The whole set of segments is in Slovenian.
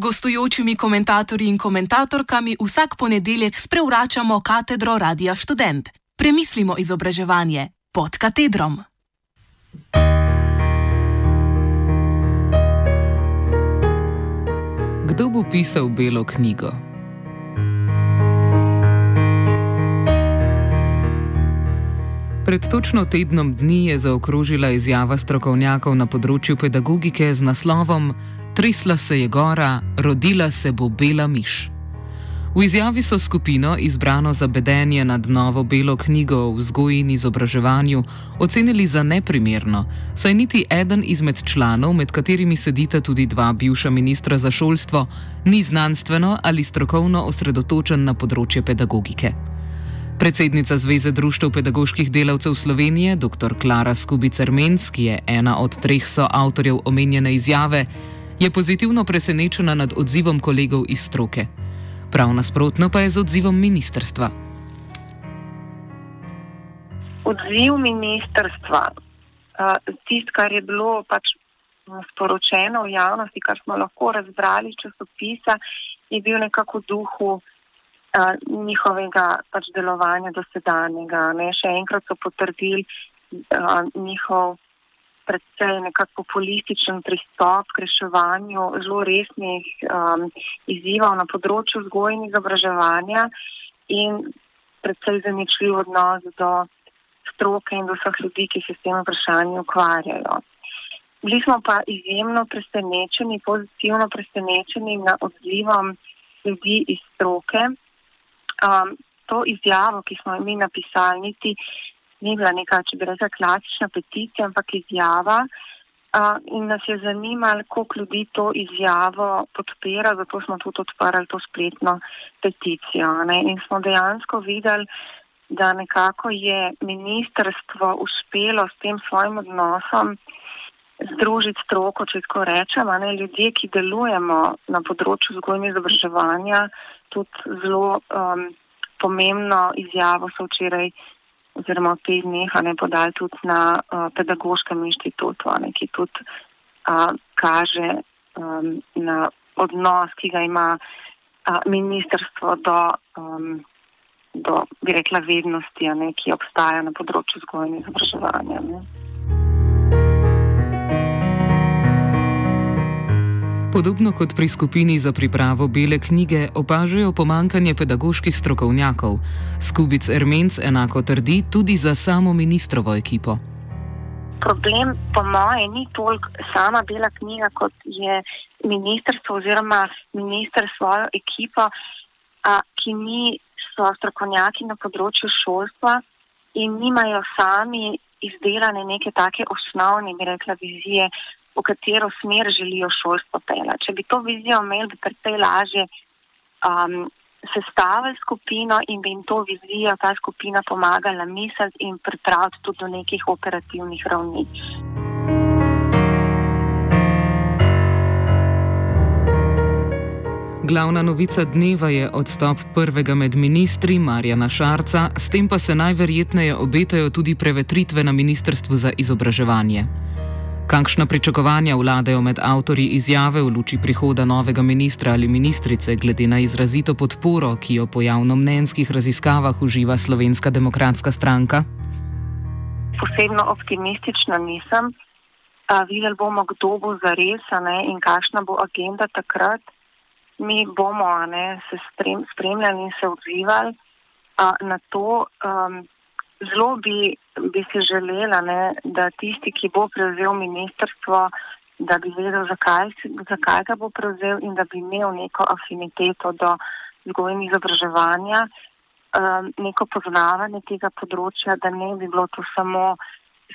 gostujočimi komentatorji in komentatorkami vsak ponedeljek sprevračamo katedro Radia Student. Premislimo izobraževanje pod katedrom. Kdo bo pisal belo knjigo? Pred točno tednom dni je zaokrožila izjava strokovnjakov na področju pedagogike z naslovom Trisla se je gora, rodila se bo bela miš. V izjavi so skupino, izbrano za bedenje nad novo belo knjigo o vzgoji in izobraževanju, ocenili za neprimerno, saj niti eden izmed članov, med katerimi sedita tudi dva bivša ministra za šolstvo, ni znanstveno ali strokovno osredotočen na področje pedagogike. Predsednica Zveze društev pedagoških delavcev Slovenije, dr. Klara Skubicer-Menc, ki je ena od treh soavtorjev omenjene izjave, je pozitivno presenečena nad odzivom kolegov iz stroke. Prav nasprotno pa je z odzivom ministrstva. Odziv ministrstva, tisto, kar je bilo pač sporočeno v javnosti, kar smo lahko razbrali časopisa, je bil nekako v duhu njihovega pač delovanja dosedanjega. Še enkrat so potrdili njihov predvsej nekako populističen pristop k reševanju zelo resnih um, izzivov na področju vzgoje in izobraževanja in predvsej zaničljiv odnos do stroke in do vseh ljudi, ki se s tem vprašanjem ukvarjajo. Bili smo pa izjemno presenečeni, pozitivno presenečeni na odzivom ljudi iz stroke. Um, to izjavo, ki smo mi napisali, niti ni bila neka, če bi rekla, klasična peticija, ampak izjava. Uh, in nas je zanimalo, koliko ljudi to izjavo podpira, zato smo tudi odprli to spletno peticijo. Ne? In smo dejansko videli, da nekako je ministrstvo uspelo s tem svojim odnosom združiti stroko, če tako rečem, ne? ljudje, ki delujemo na področju vzgojnega izobraževanja, tudi zelo um, pomembno izjavo so včeraj oziroma v teh dneh ne podali tudi na uh, pedagoškem inštitutu, ne, ki tudi uh, kaže um, na odnos, ki ga ima uh, ministrstvo do, um, do, bi rekla, vednosti, ne, ki obstaja na področju vzgojnega izobraževanja. Podobno kot pri skupini za pripravo bele knjige, opažajo pomankanje pedagoških strokovnjakov. Skubic Ermenc enako trdi tudi za samo ministrovo ekipo. Problem, po mojem, ni toliko sama bela knjiga, kot je ministrstvo oziroma ministr svojo ekipo, a, ki niso strokovnjaki na področju šolstva in nimajo sami izdelane neke take osnovne, bi rekla, vizije v katero smer želijo šolstvo pelati. Če bi to vizijo imeli, bi precej lažje um, sestavili skupino in bi jim to vizijo, ta skupina pomagala misliti in pripraviti tudi do nekih operativnih ravni. Glavna novica dneva je odstop prvega med ministri Marjana Šarca, s tem pa se najverjetneje obetajo tudi prevetritve na Ministrstvu za izobraževanje. Kakšna pričakovanja vladajo med avtori izjave v luči prihoda novega ministra ali ministrice, glede na izrazito podporo, ki jo po javnomnenjskih raziskavah uživa Slovenska demokratska stranka? Posebno optimistična nisem. Videli bomo, kdo bo zares in kakšna bo agenda takrat. Mi bomo ne, se spremljali in se odzivali na to. Um, zelo bi, bi si želela, ne, da tisti, ki bo prevzel ministrstvo, da bi vedel, zakaj, zakaj ga bo prevzel in da bi imel neko afiniteto do vzgoja in izobraževanja, um, neko poznavanje tega področja, da ne bi bilo to samo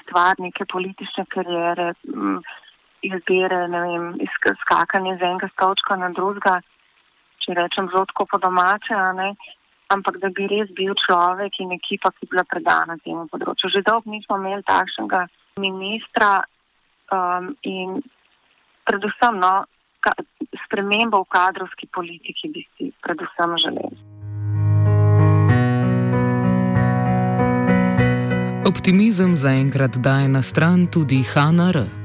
stvar neke politične karijere, um, izbire, ne vem, skakanje z enega stolčka na drugega, če rečem zelo po domače, ampak da bi res bil človek in ekipa, ki je bila predana temu področju. Že dolgo nismo imeli takšnega ministra um, in predvsem no, ka, spremembo v kadrovski politiki bi si predvsem želeli. Optimizem zaenkrat daje na stran tudi HNR.